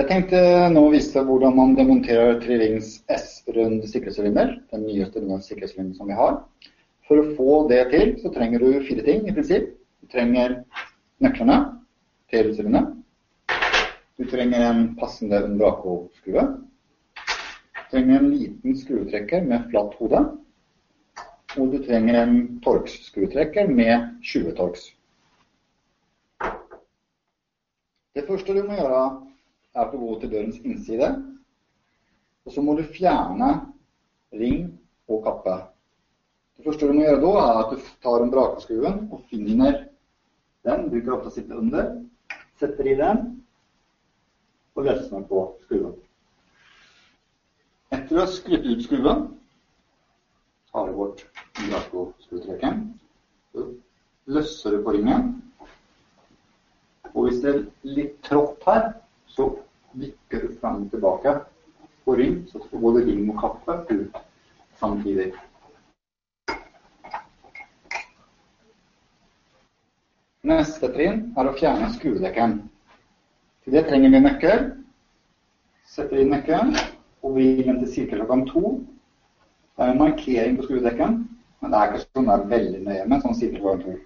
Jeg tenkte nå å vise hvordan man demonterer Trilings S-rund sikkerhetssylinder, den nyeste sikkerhetssylinderen som vi har. For å få det til, så trenger du fire ting i prinsipp. Du trenger nøklene til sylinderen. Du trenger en passende Undraco-skrue. Du trenger en liten skruetrekker med flatt hode. Og du trenger en torx-skruetrekker med 20 torx. Det første du må gjøre, er at du går til dørens innside. Og så må du fjerne ring og kappe. Det første du må gjøre da, er at du tar en brakeskruen og finner den. Bruker ofte å sitte under. Setter i den og løsner på skruen. Etter å ha skrudd ut skruen, tar du bort. Så løsser du på ringen og hvis det er litt trått her, så vikker du frem og tilbake på ring, så får både ring og kappe ut samtidig. Neste trinn er å fjerne skruedekkeren. Til det trenger vi nøkkel. Setter inn nøkkelen og vrir den til ca. klokka to. Det er en markering på skruedekken, men det er ikke sånn det er veldig nøye med, sånn cirka klokka to.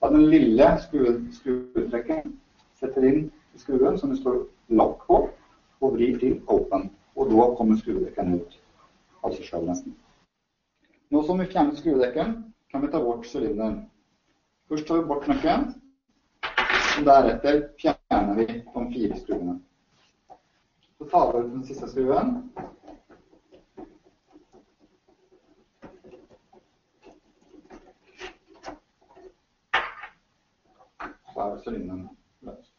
Ta den lille skruetrekken, setter inn skruen som det står lakk på, og vrir til open. Og da kommer skruedekken ut av seg selv nesten. Nå som vi fjerner skruedekken, kan vi ta bort sylinderen. Først tar vi bort nøkkelen, og deretter fjerner vi de fire skruene. Så tar vi ut den siste skruen, så er sylinderen løs.